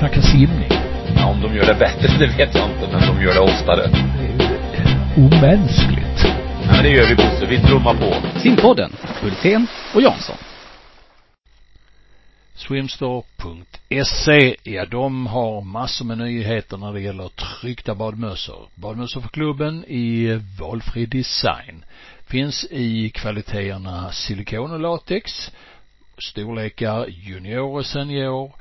snacka simning. Ja, om de gör det bättre, det vet jag inte, men de gör det oftare. Det är ju omänskligt. Ja, men det gör vi Bosse, vi trummar på. Simpodden, Hultén och Jansson. Swimstore.se, ja de har massor med nyheter när det gäller tryckta badmössor. Badmössor för klubben i valfri design. Finns i kvaliteterna silikon och latex, storlekar junior och senior,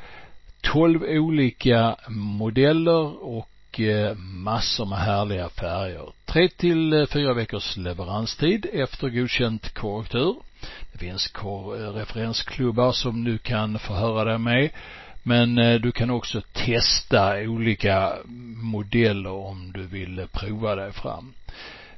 12 olika modeller och eh, massor med härliga färger. Tre till eh, fyra veckors leveranstid efter godkänt korrektur. Det finns eh, referensklubbar som du kan förhöra dig med. Men du kan också testa olika modeller om du vill prova dig fram.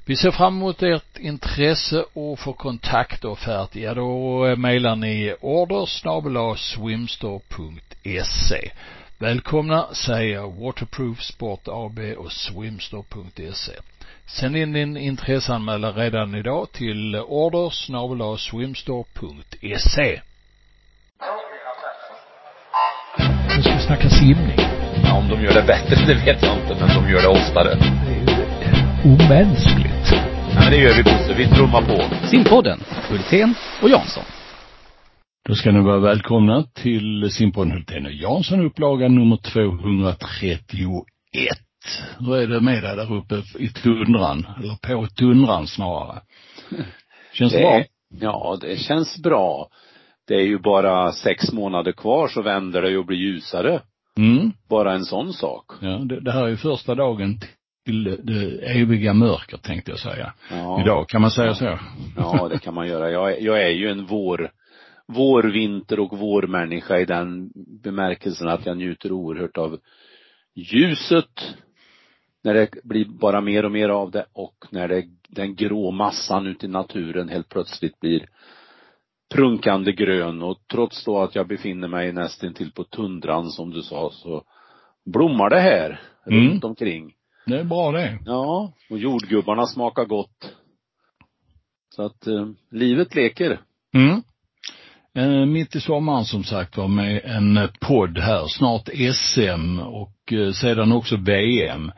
Vi ser fram emot ert intresse och för kontakt och offert, ja då mejlar ni order swimstore.se. Välkomna säger Waterproof Sport AB och swimstore.se. Sänd in din intresseanmälan redan idag till order. Nu ska vi snacka simning. Ja, om de gör det bättre, det vet jag inte, men de gör det oftare. Ju omänskligt. Ja, men det gör vi Bosse, vi trummar på. Simpodden, Hultén och Jansson. Då ska ni vara välkomna till Simpodden Hultén och Jansson, upplaga nummer 231. Hur är det med dig där uppe i tundran? Eller på tundran snarare? Känns det, Det bra? Ja, det känns bra. Det är ju bara sex månader kvar så vänder det och blir ljusare. Mm. Bara en sån sak. Ja, det, det här är ju första dagen till det, eviga mörker tänkte jag säga. Ja. Idag, kan man säga så? Ja, det kan man göra. Jag, är- jag är ju en vår, vårvinter och vårmänniska i den bemärkelsen att jag njuter oerhört av ljuset när det blir bara mer och mer av det och när det, den grå massan ute i naturen helt plötsligt blir prunkande grön och trots då att jag befinner mig nästan till på tundran som du sa så blommar det här Mm. runt omkring. Det är bra det. Ja, och jordgubbarna smakar gott. Så att eh, livet leker. Mm. Eh, mitt i sommaren som sagt var med en podd här, snart SM och eh, sedan också VM.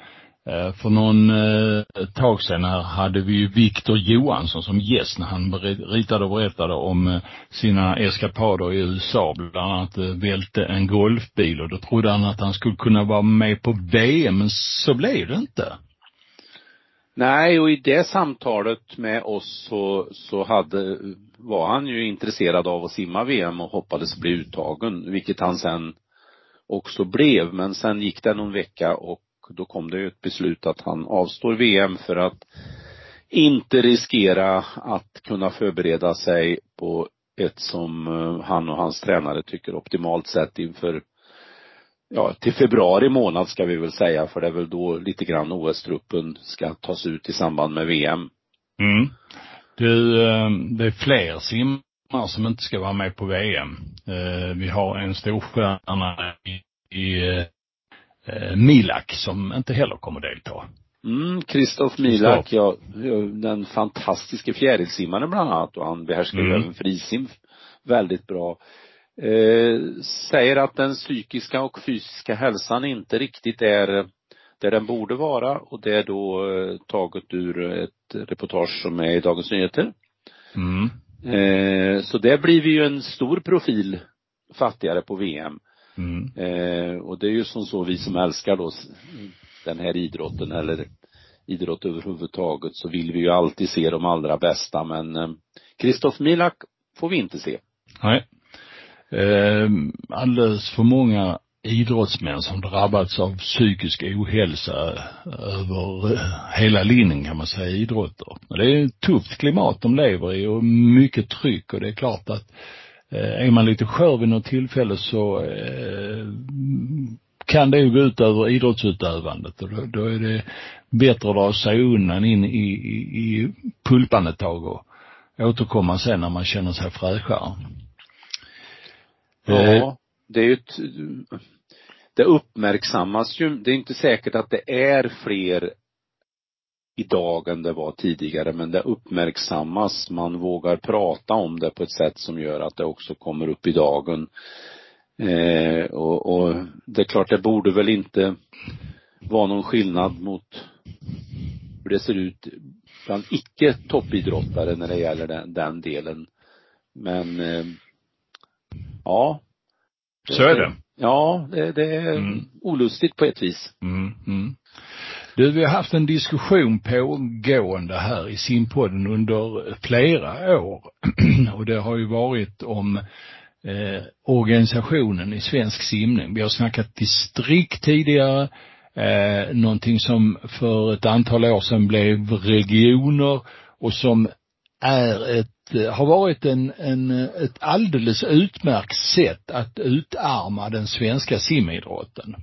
Eh, för någon eh, tag sedan här hade vi ju Viktor Johansson som gäst när han ritade och berättade om eh, sina eskapader i USA. Bland annat välte en golfbil och då trodde han att han skulle kunna vara med på VM, men så blev det inte. Nej, och i det samtalet med oss så, så hade, var han ju intresserad av att simma VM och hoppades bli uttagen, vilket han sen också blev. Men sen gick det någon vecka och då kom det ju ett beslut att han avstår VM för att inte riskera att kunna förbereda sig på ett som eh, han och hans tränare tycker optimalt sätt inför ja, till februari månad ska vi väl säga, för det är väl då lite grann OS-truppen ska tas ut i samband med VM. Mm. Du, eh, det är fler simmare som inte ska vara med på VM. Eh, vi har en storstjärna i, i Milak som inte heller kommer delta. Mm, Kristoff Milak, ja, den fantastiske fjärilsimmaren bland annat och han behärskar Mm. även frisim väldigt bra. Eh, säger att den psykiska och fysiska hälsan inte riktigt är där den borde vara och det är då eh, taget ur ett reportage som är i Dagens Nyheter. Mm. Eh, så det blir vi ju en stor profil fattigare på VM. Mm. Eh, och det är ju som så vi som älskar då den här idrotten eller idrott överhuvudtaget så vill vi ju alltid se de allra bästa men eh, Kristoff Milak får vi inte se. Nej. Eh, alldeles för många idrottsmän som drabbats av psykisk ohälsa över eh, hela linjen kan man säga i idrotter. Det är ett tufft klimat de lever i och mycket tryck och det är klart att eh, är man lite skör vid något tillfälle så eh, kan det ju gå ut över idrottsutövandet och då, då är det bättre att dra sig undan in i, i, i pulpan ett tag och återkomma sen när man känner sig fräschare. Eh, Ja, det är ju ett, det uppmärksammas ju, det är inte säkert att det är fler idag än det var tidigare, men det uppmärksammas. Man vågar prata om det på ett sätt som gör att det också kommer upp i dagen. Eh, och, och det är klart, det borde väl inte vara någon skillnad mot hur det ser ut bland icke toppidrottare när det gäller den, den delen. Men eh, ja. Så är det. Ja, det, det är Mm. olustigt på ett vis. Mm, mm. Du, vi har haft en diskussion pågående här i simpodden under flera år. Och det har ju varit om eh, organisationen i svensk simning. Vi har snackat distrikt tidigare, eh, någonting som för ett antal år sedan blev regioner och som är ett, eh, har varit en, en, ett alldeles utmärkt sätt att utarma den svenska simidrotten.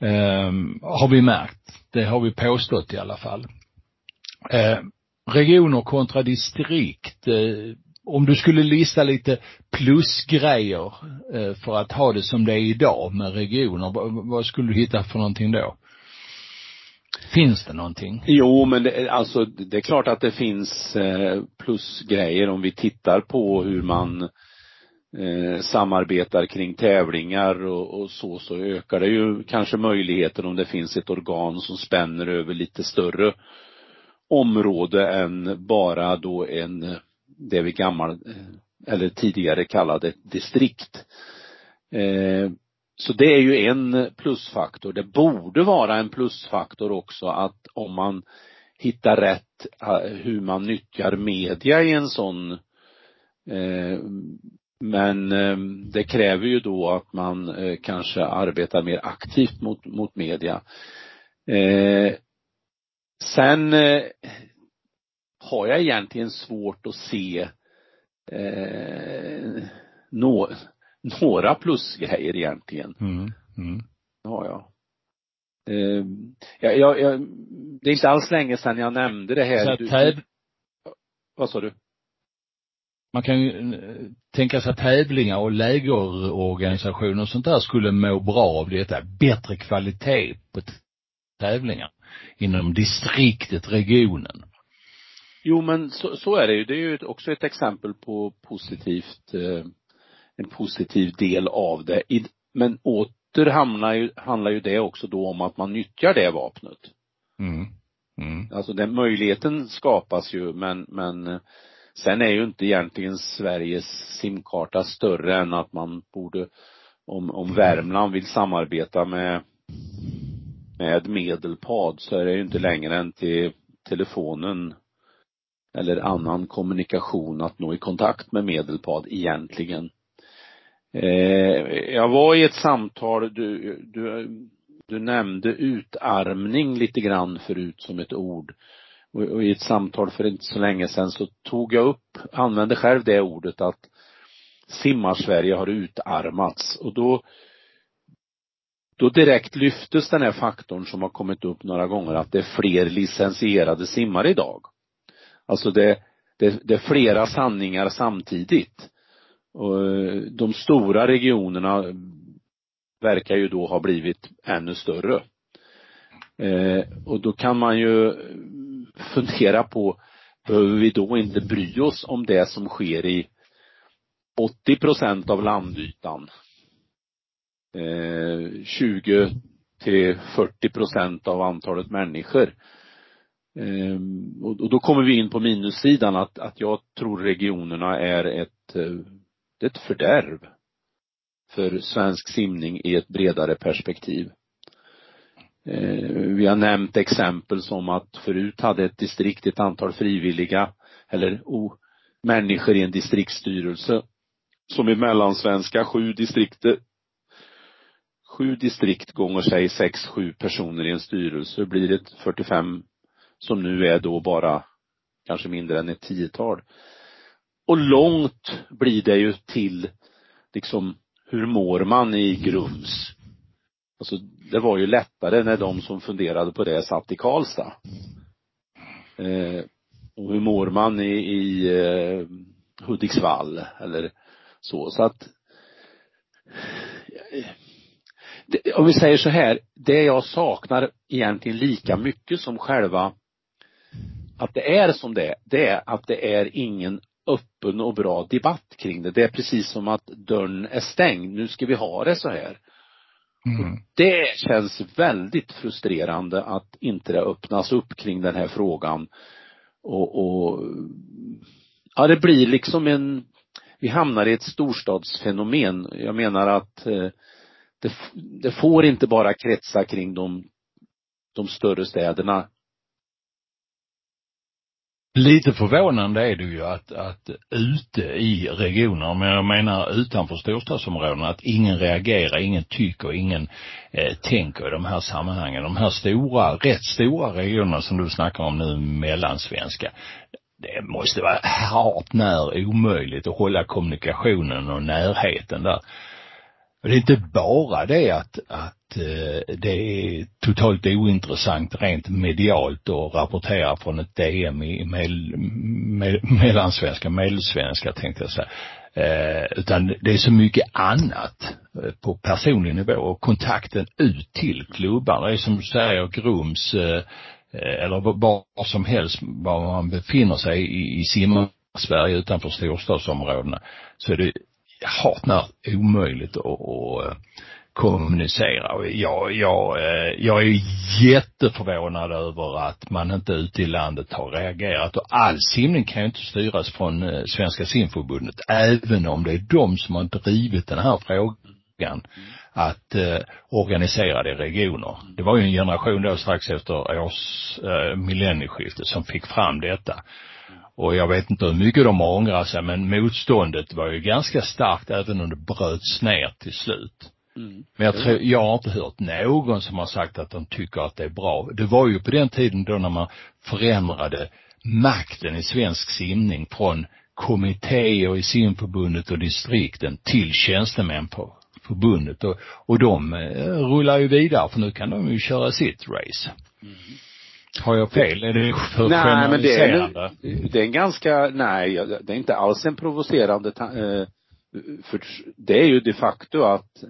Eh, har vi märkt. Det har vi påstått i alla fall. Eh, regioner kontra distrikt. Eh, om du skulle lista lite plusgrejer eh, för att ha det som det är idag med regioner, vad, vad skulle du hitta för någonting då? Finns det någonting? Jo, men det, alltså det är klart att det finns eh, plusgrejer om vi tittar på hur man eh, samarbetar kring tävlingar och, och så, så ökar det ju kanske möjligheten om det finns ett organ som spänner över lite större område än bara då en, det vi gammal, eh, eller tidigare kallade ett distrikt. Eh, så det är ju en plusfaktor. Det borde vara en plusfaktor också att om man hittar rätt eh, hur man nyttjar media i en sån eh, men eh, det kräver ju då att man eh, kanske arbetar mer aktivt mot, mot media. Eh, sen eh, har jag egentligen svårt att se eh, nå, några plusgrejer egentligen. Mm, mm. Det har jag. Eh, jag, jag, jag, det är inte alls länge sedan jag nämnde det här. Så Du- vad sa du? Man kan ju eh, tänka sig att tävlingar och lägerorganisationer och sånt där skulle må bra av detta. Bättre kvalitet på tävlingar inom distriktet, regionen. Jo men så, så är det ju. Det är ju också ett exempel på positivt, eh, en positiv del av det. Men åter hamnar ju, handlar ju det också då om att man nyttjar det vapnet. Mm. Mm. Alltså den möjligheten skapas ju men, men eh, sen är ju inte egentligen Sveriges simkarta större än att man borde, om, om Värmland vill samarbeta med, med Medelpad så är det ju inte längre än till telefonen eller annan kommunikation att nå i kontakt med Medelpad egentligen. Eh, jag var i ett samtal, du, du, du nämnde utarmning lite grann förut som ett ord. Och, och i ett samtal för inte så länge sedan så tog jag upp, använde själv det ordet att simmar-Sverige har utarmats och då då direkt lyftes den här faktorn som har kommit upp några gånger att det är fler licensierade simmare idag. Alltså det, det, det är flera sanningar samtidigt. Och eh, de stora regionerna verkar ju då ha blivit ännu större. Eh, och då kan man ju fundera på, behöver vi då inte bry oss om det som sker i 80 procent av landytan? Eh, 20 till 40 procent av antalet människor. Ehm, och, då kommer vi in på minussidan att, att jag tror regionerna är ett, är ett fördärv för svensk simning i ett bredare perspektiv. Eh, vi har nämnt exempel som att förut hade ett distrikt ett antal frivilliga eller oh, människor i en distriktsstyrelse som i mellansvenska sju distrikter sju distrikt gånger sig sex, sju personer i en styrelse blir det 45 som nu är då bara kanske mindre än ett tiotal. Och långt blir det ju till liksom hur mår man i Grums? Alltså det var ju lättare när de som funderade på det satt i Karlstad. Eh, och hur mår man i, i eh, Hudiksvall eller så. Så att det, om vi säger så här, det jag saknar egentligen lika mycket som själva att det är som det är, det är att det är ingen öppen och bra debatt kring det. Det är precis som att dörren är stängd. Nu ska vi ha det så här. Mm. Det känns väldigt frustrerande att inte det öppnas upp kring den här frågan. Och, och ja, det blir liksom en, vi hamnar i ett storstadsfenomen. Jag menar att eh, det, det får inte bara kretsa kring de, de större städerna Lite förvånande är det ju att, att ute i regioner, men jag menar utanför storstadsområdena, att ingen reagerar, ingen tycker, ingen eh, tänker i de här sammanhangen. De här stora, rätt stora regionerna som du snackar om nu, mellansvenska, det måste vara hart när omöjligt att hålla kommunikationen och närheten där. Det är inte bara det att, att eh, det är totalt ointressant rent medialt att rapportera från ett DM i mel, mel, mellansvenska, medelsvenska tänkte jag säga. Eh, utan det är så mycket annat eh, på personlig nivå och kontakten ut till klubbarna. Det är som du säger Grums eh, eller var som helst var man befinner sig i, i Sverige utanför storstadsområdena så är det hart när omöjligt att, att eh, kommunicera. Och jag, jag, eh, jag är jätteförvånad över att man inte ute i landet har reagerat. Och all simning kan ju inte styras från eh, Svenska simförbundet, även om det är de som har drivit den här frågan att eh, organisera det i regioner. Det var ju en generation då strax efter års eh, millennieskiftet som fick fram detta. Och jag vet inte hur mycket de ångrar sig, men motståndet var ju ganska starkt även om det bröts ner till slut. Mm. Men jag tror, jag har inte hört någon som har sagt att de tycker att det är bra. Det var ju på den tiden då när man förändrade makten i svensk simning från kommittéer i simförbundet och distrikten till tjänstemän på förbundet och, och de eh, rullar ju vidare för nu kan de ju köra sitt race. Mm. Har jag fel? Är det för Nej, men det är, det är en ganska, nej, det är inte alls en provocerande, eh, för det är ju de facto att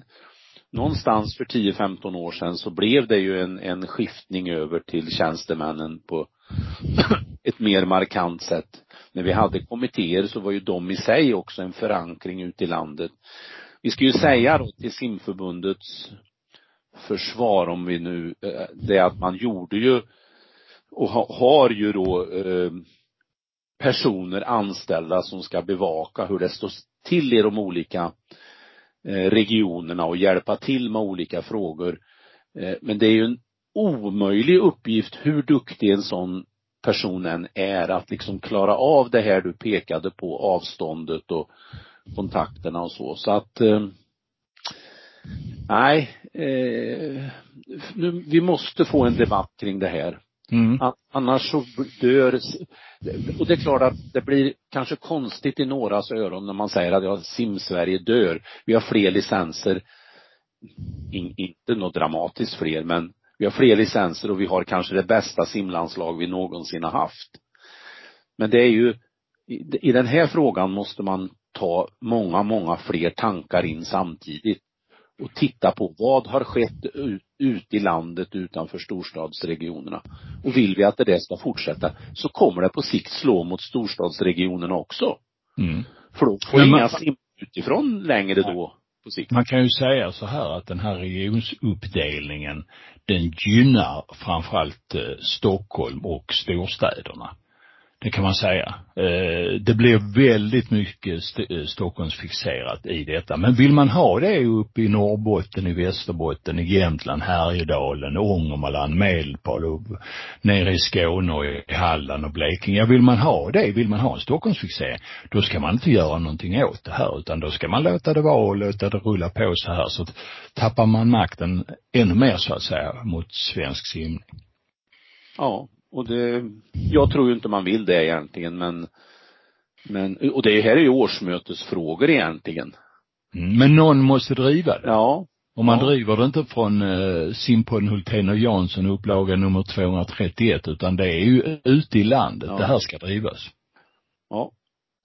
någonstans för 10-15 år sedan så blev det ju en, en skiftning över till tjänstemännen på ett mer markant sätt. När vi hade kommittéer så var ju de i sig också en förankring ute i landet. Vi ska ju säga då till simförbundets försvar om vi nu, eh, det är att man gjorde ju och har ju då eh, personer anställda som ska bevaka hur det står till i de olika eh, regionerna och hjälpa till med olika frågor. Eh, men det är ju en omöjlig uppgift hur duktig en sån person än är att liksom klara av det här du pekade på, avståndet och kontakterna och så. Så att eh, nej, eh, nu, vi måste få en debatt kring det här. Mm. Annars så dör, och det är klart att det blir kanske konstigt i någras öron när man säger att ja, Simsverige dör. Vi har fler licenser, In, inte något dramatiskt fler, men vi har fler licenser och vi har kanske det bästa simlandslag vi någonsin har haft. Men det är ju, i, i den här frågan måste man ta många, många fler tankar in samtidigt och titta på vad har skett ut, ut i landet utanför storstadsregionerna. Och vill vi att det där ska fortsätta så kommer det på sikt slå mot storstadsregionerna också. Mm. För då får inga sim utifrån längre då på sikt. Man kan ju säga så här att den här regionsuppdelningen den gynnar framförallt eh, Stockholm och storstäderna. Det kan man säga. Eh, det blir väldigt mycket eh, Stockholmsfixerat i detta. Men vill man ha det uppe i Norrbotten, i Västerbotten, i Jämtland, Härjedalen, Ångermanland, Medelpad och nere i Skåne och i Halland och Blekinge. Ja, vill man ha det, vill man ha en Stockholmsfixering, då ska man inte göra någonting åt det här utan då ska man låta det vara och låta det rulla på så här så tappar man makten ännu mer så att säga mot svensk simning. Ja, och det, jag tror ju inte man vill det egentligen men, men, och det här är ju årsmötesfrågor egentligen. Mm, men någon måste driva det. Ja. Och man ja. driver det inte från eh, Simpodden Hultén och Jansson upplaga nummer 231 utan det är ju ute i landet ja. det här ska drivas. Ja.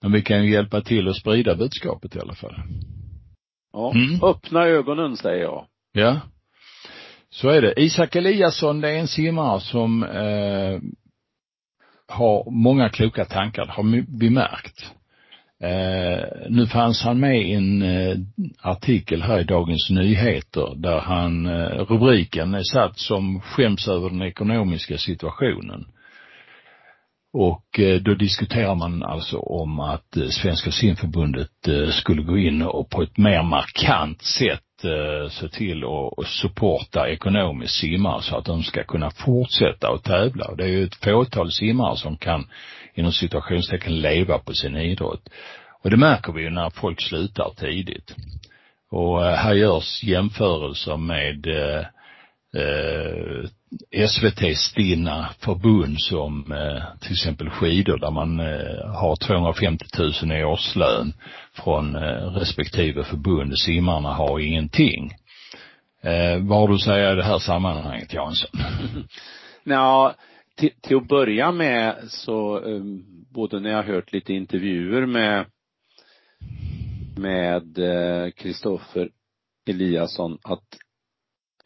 Men vi kan ju hjälpa till att sprida budskapet i alla fall. Ja, mm. öppna ögonen säger jag. Ja. Så är det. Isak Eliasson, det är en simmare som eh, har många kloka tankar, har vi märkt. Eh, nu fanns han med i en eh, artikel här i Dagens Nyheter där han, eh, rubriken är satt som skäms över den ekonomiska situationen. Och eh, då diskuterar man alltså om att eh, Svenska simförbundet eh, skulle gå in och på ett mer markant sätt Eh, se till att supporta ekonomiskt simmare så att de ska kunna fortsätta att tävla. Och det är ju ett fåtal simmare som kan inom situationstecken leva på sin idrott. Och det märker vi ju när folk slutar tidigt. Och eh, här görs jämförelser med eh, Eh, SVTs dina förbund som eh, till exempel skidor där man eh, har 250 000 i årslön från eh, respektive förbund. Simmarna har ingenting. Eh, vad har du att säga i det här sammanhanget Jansson? Ja, till, till att börja med så, eh, både när jag har hört lite intervjuer med med eh, Kristoffer Eliasson att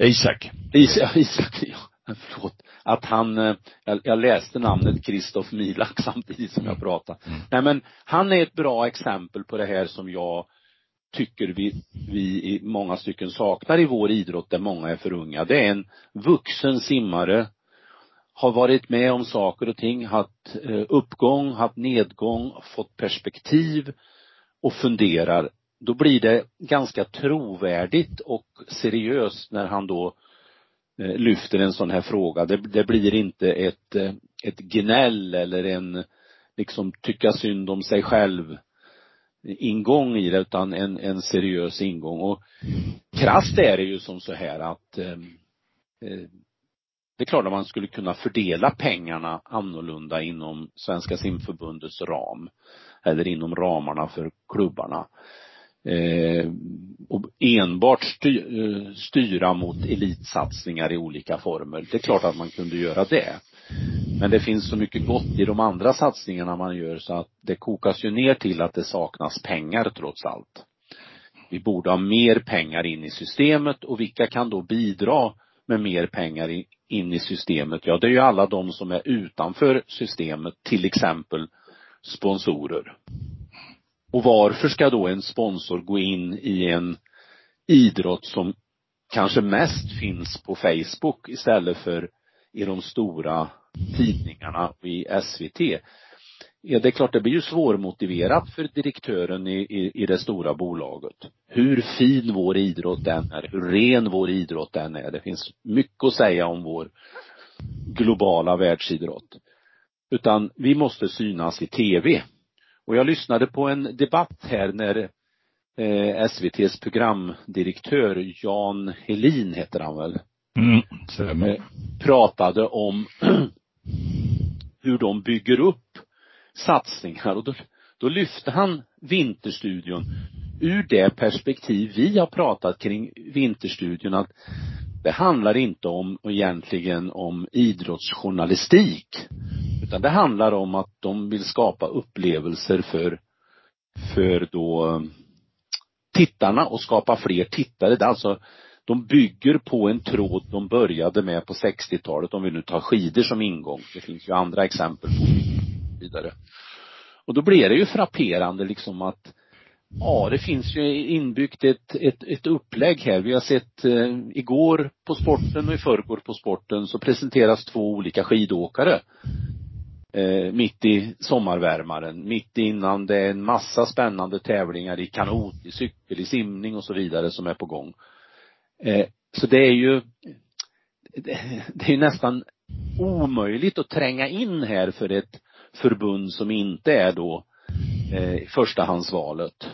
Isak. Isak, Isak, ja förlåt, att han, eh, jag, jag läste namnet Kristoff Milak samtidigt som jag mm. pratade. Mm. Nej men han är ett bra exempel på det här som jag tycker vi, vi i många stycken saknar i vår idrott där många är för unga. Det är en vuxen simmare, har varit med om saker och ting, haft eh, uppgång, haft nedgång, fått perspektiv och funderar. Då blir det ganska trovärdigt och seriöst när han då Eh, lyfter en sån här fråga. Det, det blir inte ett, eh, ett gnäll eller en liksom tycka synd om sig själv eh, ingång i det utan en, en seriös ingång och krasst är det ju som så här att eh, eh, det är klart att man skulle kunna fördela pengarna annorlunda inom Svenska simförbundets ram eller inom ramarna för klubbarna eh, och enbart styr, eh, styra mot elitsatsningar i olika former. Det är klart att man kunde göra det. Men det finns så mycket gott i de andra satsningarna man gör så att det kokas ju ner till att det saknas pengar trots allt. Vi borde ha mer pengar in i systemet och vilka kan då bidra med mer pengar in i systemet? Ja, det är ju alla de som är utanför systemet, till exempel sponsorer. Och varför ska då en sponsor gå in i en idrott som kanske mest finns på Facebook istället för i de stora tidningarna i SVT? Ja, det är klart, det blir ju svårmotiverat för direktören i, i, i det stora bolaget. Hur fin vår idrott än är, hur ren vår idrott än är. Det finns mycket att säga om vår globala världsidrott. Utan vi måste synas i TV. Och jag lyssnade på en debatt här när eh, SVTs programdirektör Jan Helin heter han väl? Mm, stämmer. Eh, pratade om hur de bygger upp satsningar och då, då lyfte han Vinterstudion ur det perspektiv vi har pratat kring Vinterstudion att det handlar inte om egentligen om idrottsjournalistik utan det handlar om att de vill skapa upplevelser för, för då um, tittarna och skapa fler tittare. Det är alltså, de bygger på en tråd de började med på 60-talet, om vi nu tar skidor som ingång. Det finns ju andra exempel på vidare. Och då blir det ju frapperande liksom att Ja, det finns ju inbyggt ett, ett, ett upplägg här. Vi har sett eh, igår på sporten och i förrgår på sporten så presenteras två olika skidåkare eh, mitt i sommarvärmaren, mitt innan det är en massa spännande tävlingar i kanot, i cykel, i simning och så vidare som är på gång. Eh, så det är ju, det är nästan omöjligt att tränga in här för ett förbund som inte är då eh, förstahandsvalet.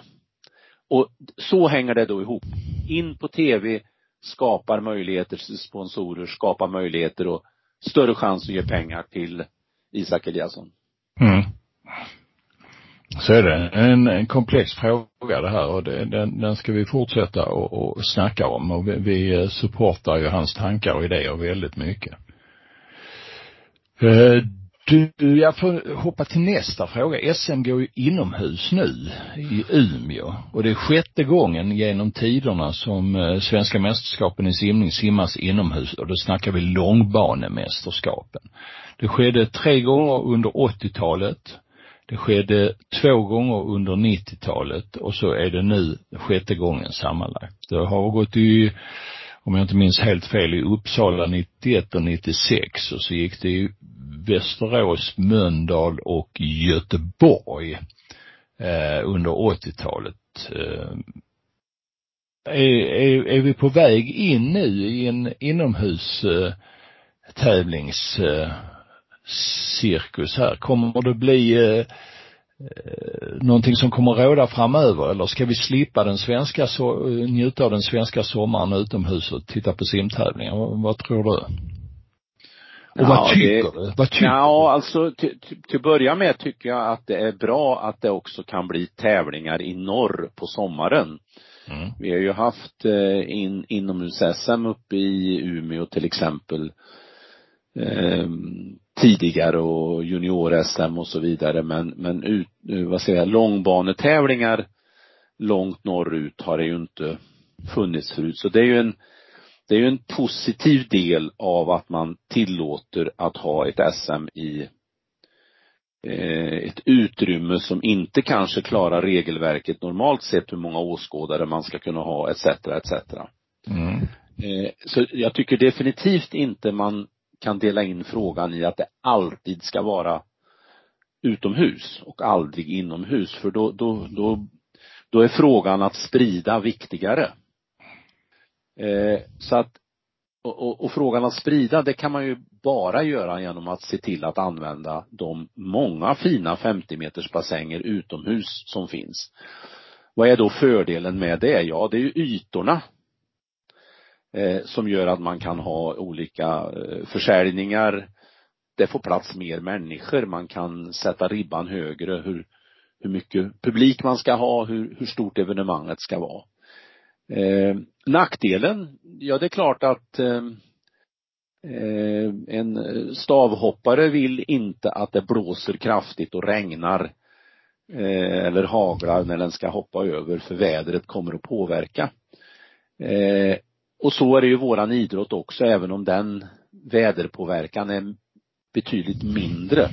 Och så hänger det då ihop. In på tv, skapar möjligheter till sponsorer, skapar möjligheter och större chans att ge pengar till Isak Eliasson. Mm. Så är det. En, en komplex fråga det här och det, den, den ska vi fortsätta och, och snacka om och vi, vi eh, supportar ju hans tankar och idéer väldigt mycket. Eh, du, jag får hoppa till nästa fråga. SM går ju inomhus nu i Umeå och det är sjätte gången genom tiderna som eh, svenska mästerskapen i simning simmas inomhus och då snackar vi långbanemästerskapen. Det skedde tre gånger under 80-talet. Det skedde två gånger under 90-talet och så är det nu sjätte gången sammanlagt. Det har gått i, om jag inte minns helt fel, i Uppsala 91 och 96 och så gick det ju Västerås, Mölndal och Göteborg eh, under 80-talet. Eh, är, är, är vi på väg in nu i en inomhus tävlingscirkus här? Kommer det bli eh, någonting som kommer råda framöver eller ska vi slippa den svenska, njuta av den svenska sommaren utomhus och titta på simtävlingar? Vad tror du? Och Ja, vad tycker det- du? Vad tycker Ja, alltså till, till, börja med tycker jag att det är bra att det också kan bli tävlingar i norr på sommaren. Mm. Vi har ju haft eh, in, inomhus-SM uppe i Umeå till exempel eh, tidigare och junior-SM och så vidare men, men ut, eh, vad säger jag, långbanetävlingar långt norrut har det ju inte funnits förut. Så det är ju en, det är ju en positiv del av att man tillåter att ha ett SM i eh, ett utrymme som inte kanske klarar regelverket normalt sett hur många åskådare man ska kunna ha etc. etc. Mm. Eh, Så jag tycker definitivt inte man kan dela in frågan i att det alltid ska vara utomhus och aldrig inomhus för då, då, då, då är frågan att sprida viktigare. Eh, Så att, och, och, och frågan att sprida det kan man ju bara göra genom att se till att använda de många fina 50 meters bassänger utomhus som finns. Vad är då fördelen med det? Ja, det är ju ytorna eh, som gör att man kan ha olika eh, försäljningar. Det får plats mer människor, man kan sätta ribban högre hur, hur mycket publik man ska ha, hur, hur stort evenemanget ska vara. Eh, nackdelen, ja det är klart att eh, eh, en stavhoppare vill inte att det blåser kraftigt och regnar eh, eller haglar när den ska hoppa över för vädret kommer att påverka. Eh, och så är det ju våran idrott också, även om den väderpåverkan är betydligt mindre.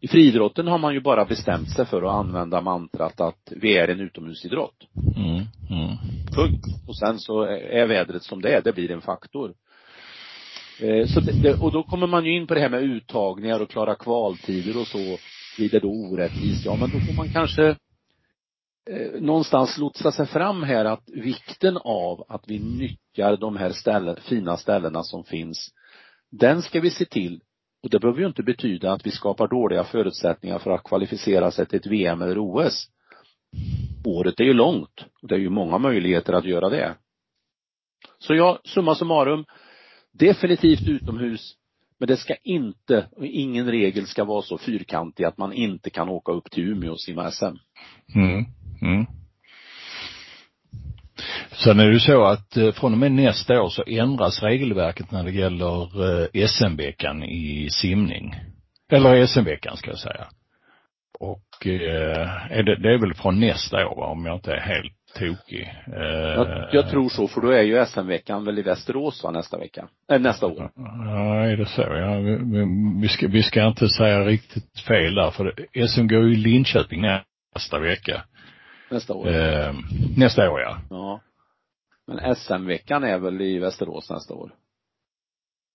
I friidrotten har man ju bara bestämt sig för att använda mantrat att vi är en utomhusidrott. Mm. Mm. Punkt. Och sen så är vädret som det är, det blir en faktor. Eh, så det, det, och då kommer man ju in på det här med uttagningar och klara kvaltider och så. Blir det då orättvist? Ja, men då får man kanske eh, någonstans lotsa sig fram här att vikten av att vi nyttjar de här ställen, fina ställena som finns, den ska vi se till. Och det behöver ju inte betyda att vi skapar dåliga förutsättningar för att kvalificera sig till ett VM eller OS. Året är ju långt det är ju många möjligheter att göra det. Så ja, summa summarum, definitivt utomhus, men det ska inte, och ingen regel ska vara så fyrkantig att man inte kan åka upp till Umeå och simma SM. Mm. Mm. Sen är det ju så att eh, från och med nästa år så ändras regelverket när det gäller eh, SM-veckan i simning. Eller SM-veckan ska jag säga. Och eh, det, det är väl från nästa år om jag inte är helt tokig. Eh, Jag, jag tror så, för då är ju SM-veckan väl i Västerås va, nästa vecka? Äh, nästa år. Ja, är det så? Ja, vi, vi, ska, vi ska inte säga riktigt fel där för det, SM går ju i Linköping nästa vecka. Nästa år. Eh, nästa år ja. Ja. Men SM-veckan är väl i Västerås nästa år?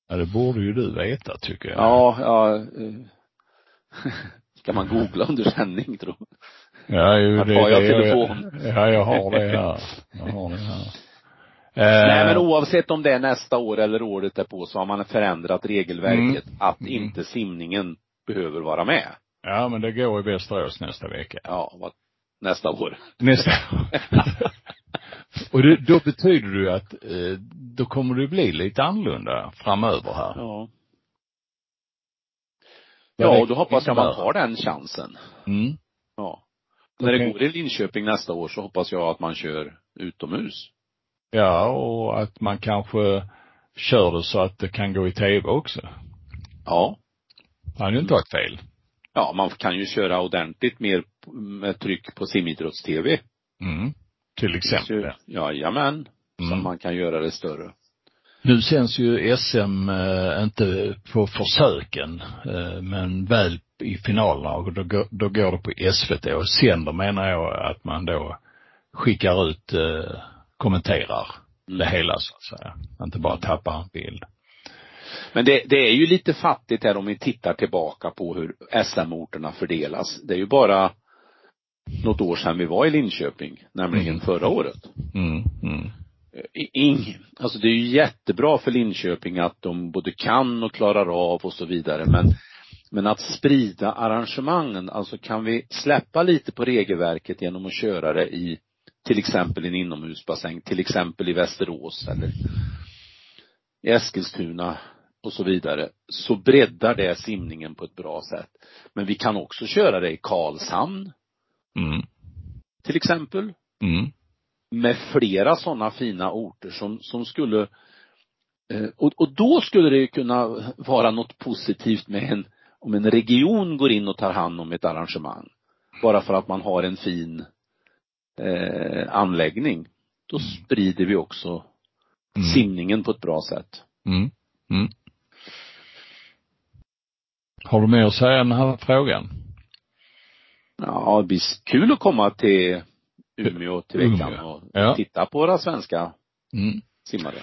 Ja, det borde ju du veta tycker jag. Ja, ja. eh, Ska man googla under sändning tror? Ja, ju, det, har jag det, telefon? Ja, jag har det här. Jag har det här. Nej Eh, men oavsett om det är nästa år eller året därpå så har man förändrat regelverket att Mm. inte simningen behöver vara med. Ja, men det går i Västerås nästa vecka. Ja, vad, nästa år. Nästa Och det, då betyder det ju att eh, då kommer det bli lite annorlunda framöver här. Ja. Ja, och då hoppas jag man tar den chansen. Mm. Ja. När det går i Linköping nästa år så hoppas jag att man kör utomhus. Ja, och att man kanske kör det så att det kan gå i tv också. Ja. Det hade ju inte varit fel. Ja, man kan ju köra ordentligt mer med tryck på simidrotts-tv. Mm. Till exempel. Jajamän. Så Mm. man kan göra det större. Nu känns ju SM eh, inte på försöken, eh, men väl i finalerna och då, då går det på SVT och sänder menar jag att man då skickar ut, eh, kommenterar det hela så att säga. Inte bara tappar en bild. Men det, det är ju lite fattigt här om vi tittar tillbaka på hur SM-orterna fördelas. Det är ju bara något år sedan vi var i Linköping, nämligen Mm. förra året. Mm, mm, Ing, alltså det är ju jättebra för Linköping att de både kan och klarar av och så vidare men men att sprida arrangemangen, alltså kan vi släppa lite på regelverket genom att köra det i till exempel en inomhusbassäng, till exempel i Västerås eller i Eskilstuna och så vidare, så breddar det simningen på ett bra sätt. Men vi kan också köra det i Karlshamn, mm, till exempel, mm, med flera sådana fina orter som, som skulle eh, och, och då skulle det ju kunna vara något positivt med en, om en region går in och tar hand om ett arrangemang. Bara för att man har en fin eh, anläggning. Då sprider vi också Mm. simningen på ett bra sätt. mm, mm. Har du mer att säga om den här frågan? Ja, det blir kul att komma till Umeå till veckan Umeå, och ja. titta på våra svenska Mm. simmare.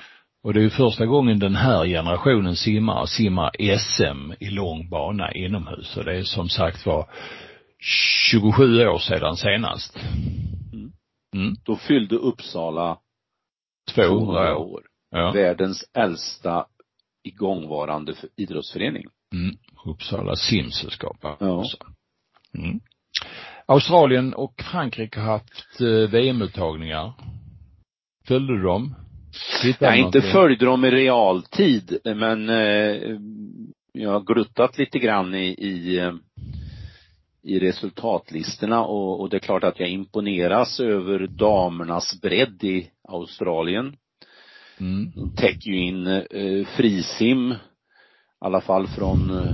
Och det är ju första gången den här generationen simmar, simmar SM i lång bana inomhus. Och det är som sagt var 27 år sedan senast. Mm. Mm. Då fyllde Uppsala 200 år. år. Ja. Världens äldsta igångvarande för- idrottsförening. Mm. Uppsala simsällskap Ja. också. Mm. Australien och Frankrike har haft eh, VM-uttagningar. Följde du dem? Hittade Jag du inte någonting? följt dem i realtid, men eh, jag har gluttat lite grann i, i, eh, i resultatlistorna och, och det är klart att jag imponeras över damernas bredd i Australien. Mm. De täcker ju in eh, frisim, i alla fall från eh,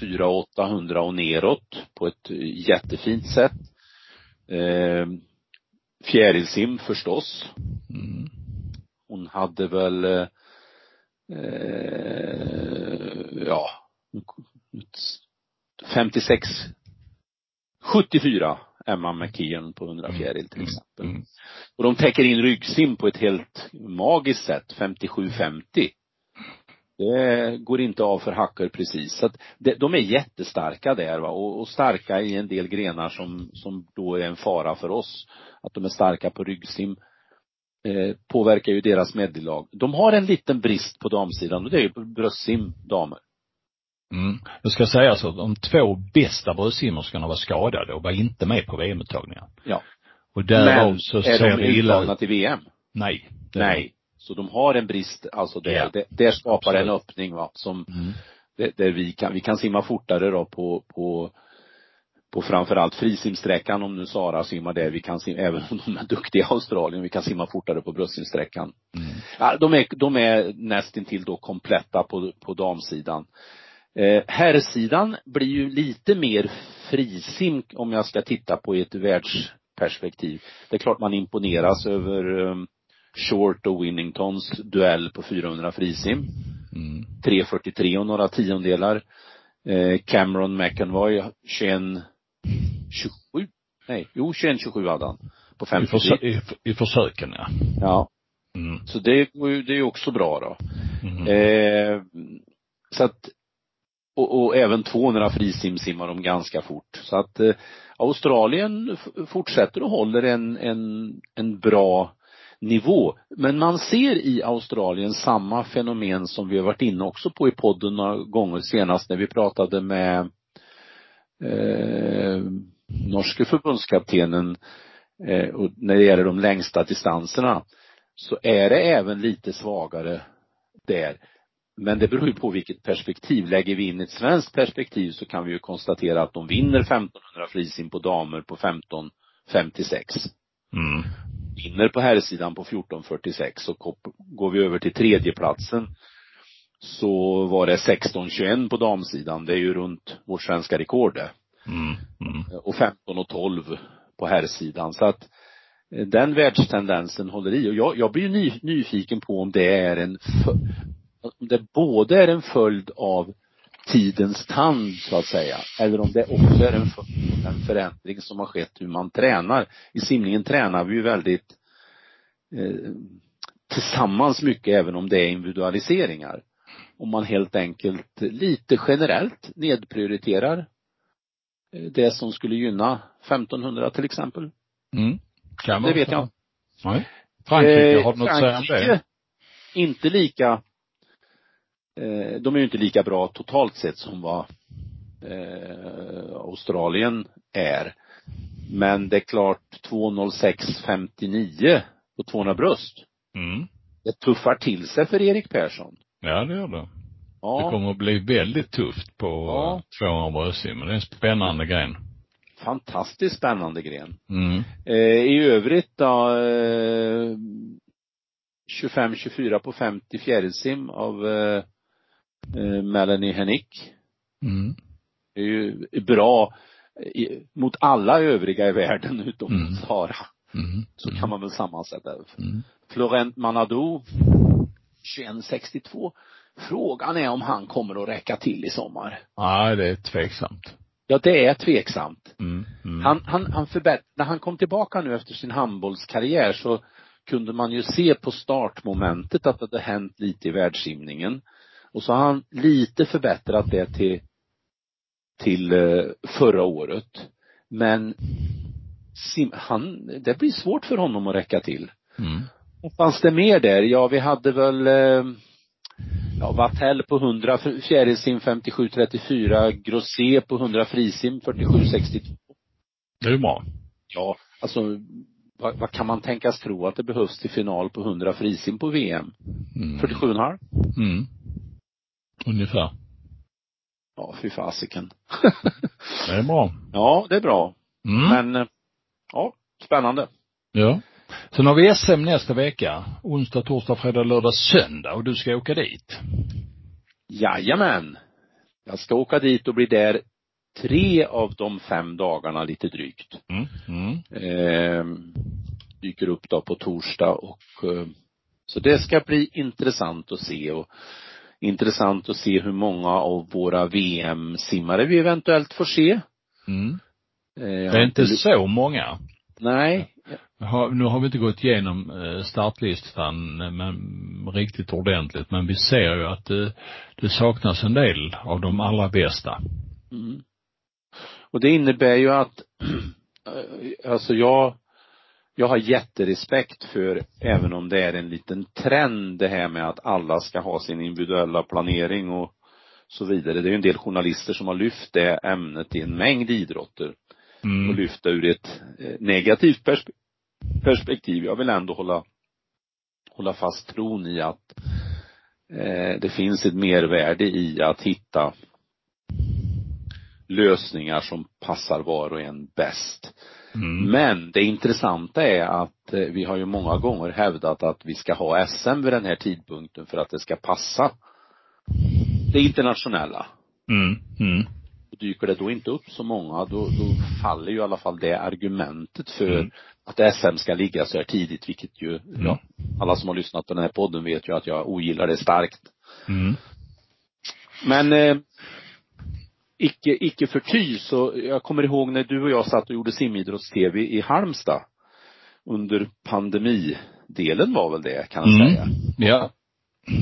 4 800 och neråt på ett jättefint sätt. Eh, fjärilsim förstås. Mm. Hon hade väl eh, eh, ja 56 74 Emma McKeon på 100 fjäril till exempel. Mm. Och de täcker in ryggsim på ett helt magiskt sätt, 57-50. Det går inte av för hackor precis. Så att det, de är jättestarka där va och, och starka i en del grenar som, som då är en fara för oss. Att de är starka på ryggsim eh, påverkar ju deras medielag. De har en liten brist på damsidan och det är ju bröstsim damer. Mm. Det ska sägas att de två bästa bröstsimmerskorna var skadade och var inte med på VM-uttagningen. Ja. Och därav Men så är ser de det illa uttagna ut. till VM? Nej. är Nej. Så de har en brist, alltså det, Ja. det, det skapar en Absolut. öppning va, som, Mm. där, där vi kan, vi kan simma fortare då på, på, på framförallt frisimsträckan om nu Sara simmar där. Vi kan simma, även om de är duktiga i Australien, vi kan simma fortare på bröstsimsträckan. Mm. Ja, de är, de är nästintill då kompletta på, på damsidan. Eh, herrsidan blir ju lite mer frisim om jag ska titta på ett världsperspektiv. Det är klart man imponeras över um, Short och Winningtons duell på 400 frisim. Mm. 3.43 och några tiondelar. Eh, Cameron McEnroy 21 27 Nej, jo 21 27 hade han. På I, 53. försö- i, I försöken ja. Ja. Mm. Så det, går ju- det är också bra då. Mm. Eh, så att, och, och även 200 frisim simmar de ganska fort. Så att eh, Australien fortsätter och håller en, en, en bra nivå. Men man ser i Australien samma fenomen som vi har varit inne också på i podden några gånger senast när vi pratade med eh, norske förbundskaptenen eh, och när det gäller de längsta distanserna så är det även lite svagare där. Men det beror ju på vilket perspektiv. Lägger vi in ett svenskt perspektiv så kan vi ju konstatera att de vinner 1500 frisim på damer på 15.56. Mm. Vinner på herrsidan på 14.46 och går vi över till tredjeplatsen så var det 16.21 på damsidan. Det är ju runt vårt svenska rekord det. Mm. Mm. Och 15 och 12 på herrsidan. Så att eh, den världstendensen håller i. Och jag, jag blir ny, nyfiken på om det är en, om det både är en följd av tidens tand så att säga. Eller om det också är en, en förändring som har skett hur man tränar. I simningen tränar vi ju väldigt eh, tillsammans mycket även om det är individualiseringar. Om man helt enkelt lite generellt nedprioriterar eh, det som skulle gynna 1500 till exempel. Mm. Kan Det vet jag inte. Nej. Frankrike, Eh, har du något att säga om det? Frankrike, inte lika, eh, de är ju inte lika bra totalt sett som vad eh, Australien är. Men det är klart 2.06.59 på 200 bröst. Mm. Det tuffar till sig för Erik Persson. Ja, det gör det. Det Ja, kommer att bli väldigt tufft på Ja. ja. 200 bröstsim, men det är en spännande gren. fantastiskt spännande gren. Mm. Eh, I övrigt då, eh, 25-24 på 50 fjärilsim av eh, eh, Melanie Hennick. Mm. Det är ju bra i, mot alla övriga i världen utom Mm. Sara. Mm. Så kan man väl sammansätta. Mm. Florent Manadou, 2162. Frågan är om han kommer att räcka till i sommar. Nej, det är tveksamt. Ja, det är tveksamt. Mm. Mm. Han, han, han förbätt, när han kom tillbaka nu efter sin handbollskarriär så kunde man ju se på startmomentet att det hade hänt lite i världssimningen. Och så har han lite förbättrat det till, till eh, förra året. Men sim, han, det blir svårt för honom att räcka till. Mm. Vad fanns det mer där? Ja, vi hade väl eh, ja, Vattell på 100 fjärilsim 57-34, Grosset på 100 frisim 47-62. Det är bra. Ja, alltså vad, vad kan man tänkas tro att det behövs till final på 100 frisim på VM? Mm. 47,5? Mm. Ungefär. Ja, fy fasiken. Det är bra. ja, det är bra. Mm. Men, ja, spännande. Ja. Sen har vi SM nästa vecka. Onsdag, torsdag, fredag, lördag, söndag och du ska åka dit. Jajamän. Jag ska åka dit och bli där tre av de fem dagarna lite drygt. Mm. Mm. Eh, dyker upp då på torsdag och eh, så det ska bli intressant att se och intressant att se hur många av våra VM-simmare vi eventuellt får se. Mm. Eh, Det är inte så många. Nej. Nu har vi inte gått igenom eh, startlistan eh, men, riktigt ordentligt, men vi ser ju att det, det saknas en del av de allra bästa. Mm. Och det innebär ju att, alltså jag, jag har jätterespekt för, även om det är en liten trend det här med att alla ska ha sin individuella planering och så vidare. Det är ju en del journalister som har lyft det ämnet i en mängd idrotter och Mm. lyft det ur ett eh, negativt perspe- perspektiv. Jag vill ändå hålla, hålla fast tron i att eh, det finns ett mervärde i att hitta lösningar som passar var och en bäst. Mm. Men det intressanta är att eh, vi har ju många gånger hävdat att vi ska ha SM vid den här tidpunkten för att det ska passa det internationella. Mm. Mm. Dyker det då inte upp så många, då, då faller ju i alla fall det argumentet för Mm. att SM ska ligga så här tidigt, vilket ju, ja, alla som har lyssnat på den här podden vet ju att jag ogillar det starkt. Mm. Men eh, icke, icke förty så, jag kommer ihåg när du och jag satt och gjorde simidrotts-tv i Halmstad under pandemidelen var väl det kan jag säga. Mm. Ja.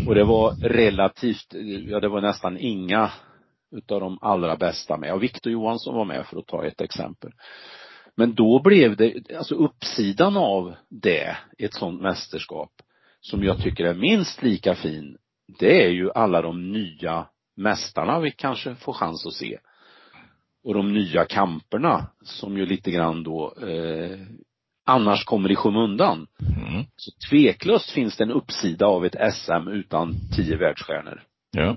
Och det var relativt, ja det var nästan inga utav de allra bästa med. Och Victor Johansson var med för att ta ett exempel. Men då blev det, alltså uppsidan av det, ett sånt mästerskap, som jag tycker är minst lika fin, det är ju alla de nya mästarna vi kanske får chans att se. Och de nya kamperna som ju lite grann då eh, annars kommer i skymundan. Mm. Så tveklöst finns det en uppsida av ett SM utan tio världsstjärnor. Ja.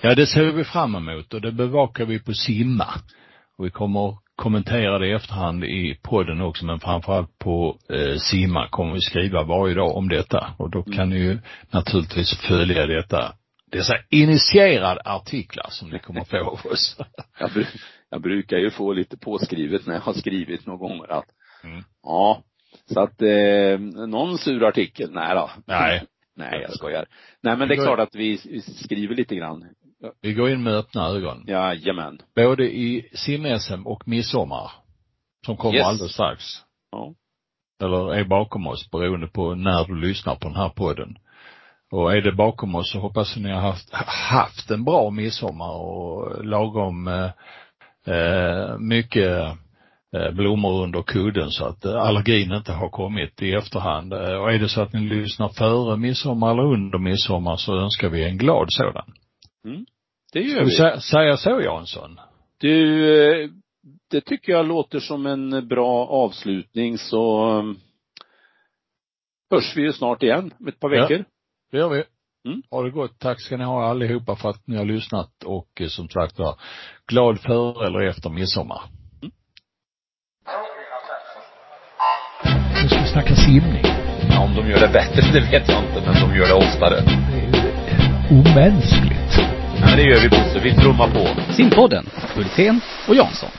Ja, det ser vi fram emot och det bevakar vi på Simma. Och vi kommer kommentera det i efterhand i podden också, men framförallt på eh, Simma kommer vi skriva varje dag om detta. Och då kan ni ju naturligtvis följa detta, dessa initierade artiklar som ni kommer få av oss. Jag, bru- jag brukar ju få lite påskrivet när jag har skrivit några gånger att, Mm. ja, så att eh, någon sur artikel, nej då. Nej. Nej, jag skojar. Nej men det är klart att vi, vi skriver lite grann Vi går in med öppna ögon. Jajamän. Både i sim-SM och midsommar. Som kommer Yes. alldeles strax. Ja. Eller är bakom oss beroende på när du lyssnar på den här podden. Och är det bakom oss så hoppas jag ni har haft, haft en bra midsommar och lagom eh, eh, mycket eh, blommor under kudden så att eh, allergin inte har kommit i efterhand. Och är det så att ni lyssnar före midsommar eller under midsommar så önskar vi en glad sådan. Det gör Ska vi vi. sä- säga så Jansson? Du, det tycker jag låter som en bra avslutning så hörs vi ju snart igen om ett par Ja. Det gör vi. Mm. Ha det gott. Tack ska ni ha allihopa för att ni har lyssnat och eh, som sagt var, glad före eller efter midsommar. Nu ska vi snacka simning. Ja, om de gör det bättre, det vet jag inte, men de gör det oftare. Det är ju omänskligt. Ja, men det gör vi Bosse, vi trummar på. Simpodden, Hultén och Jansson.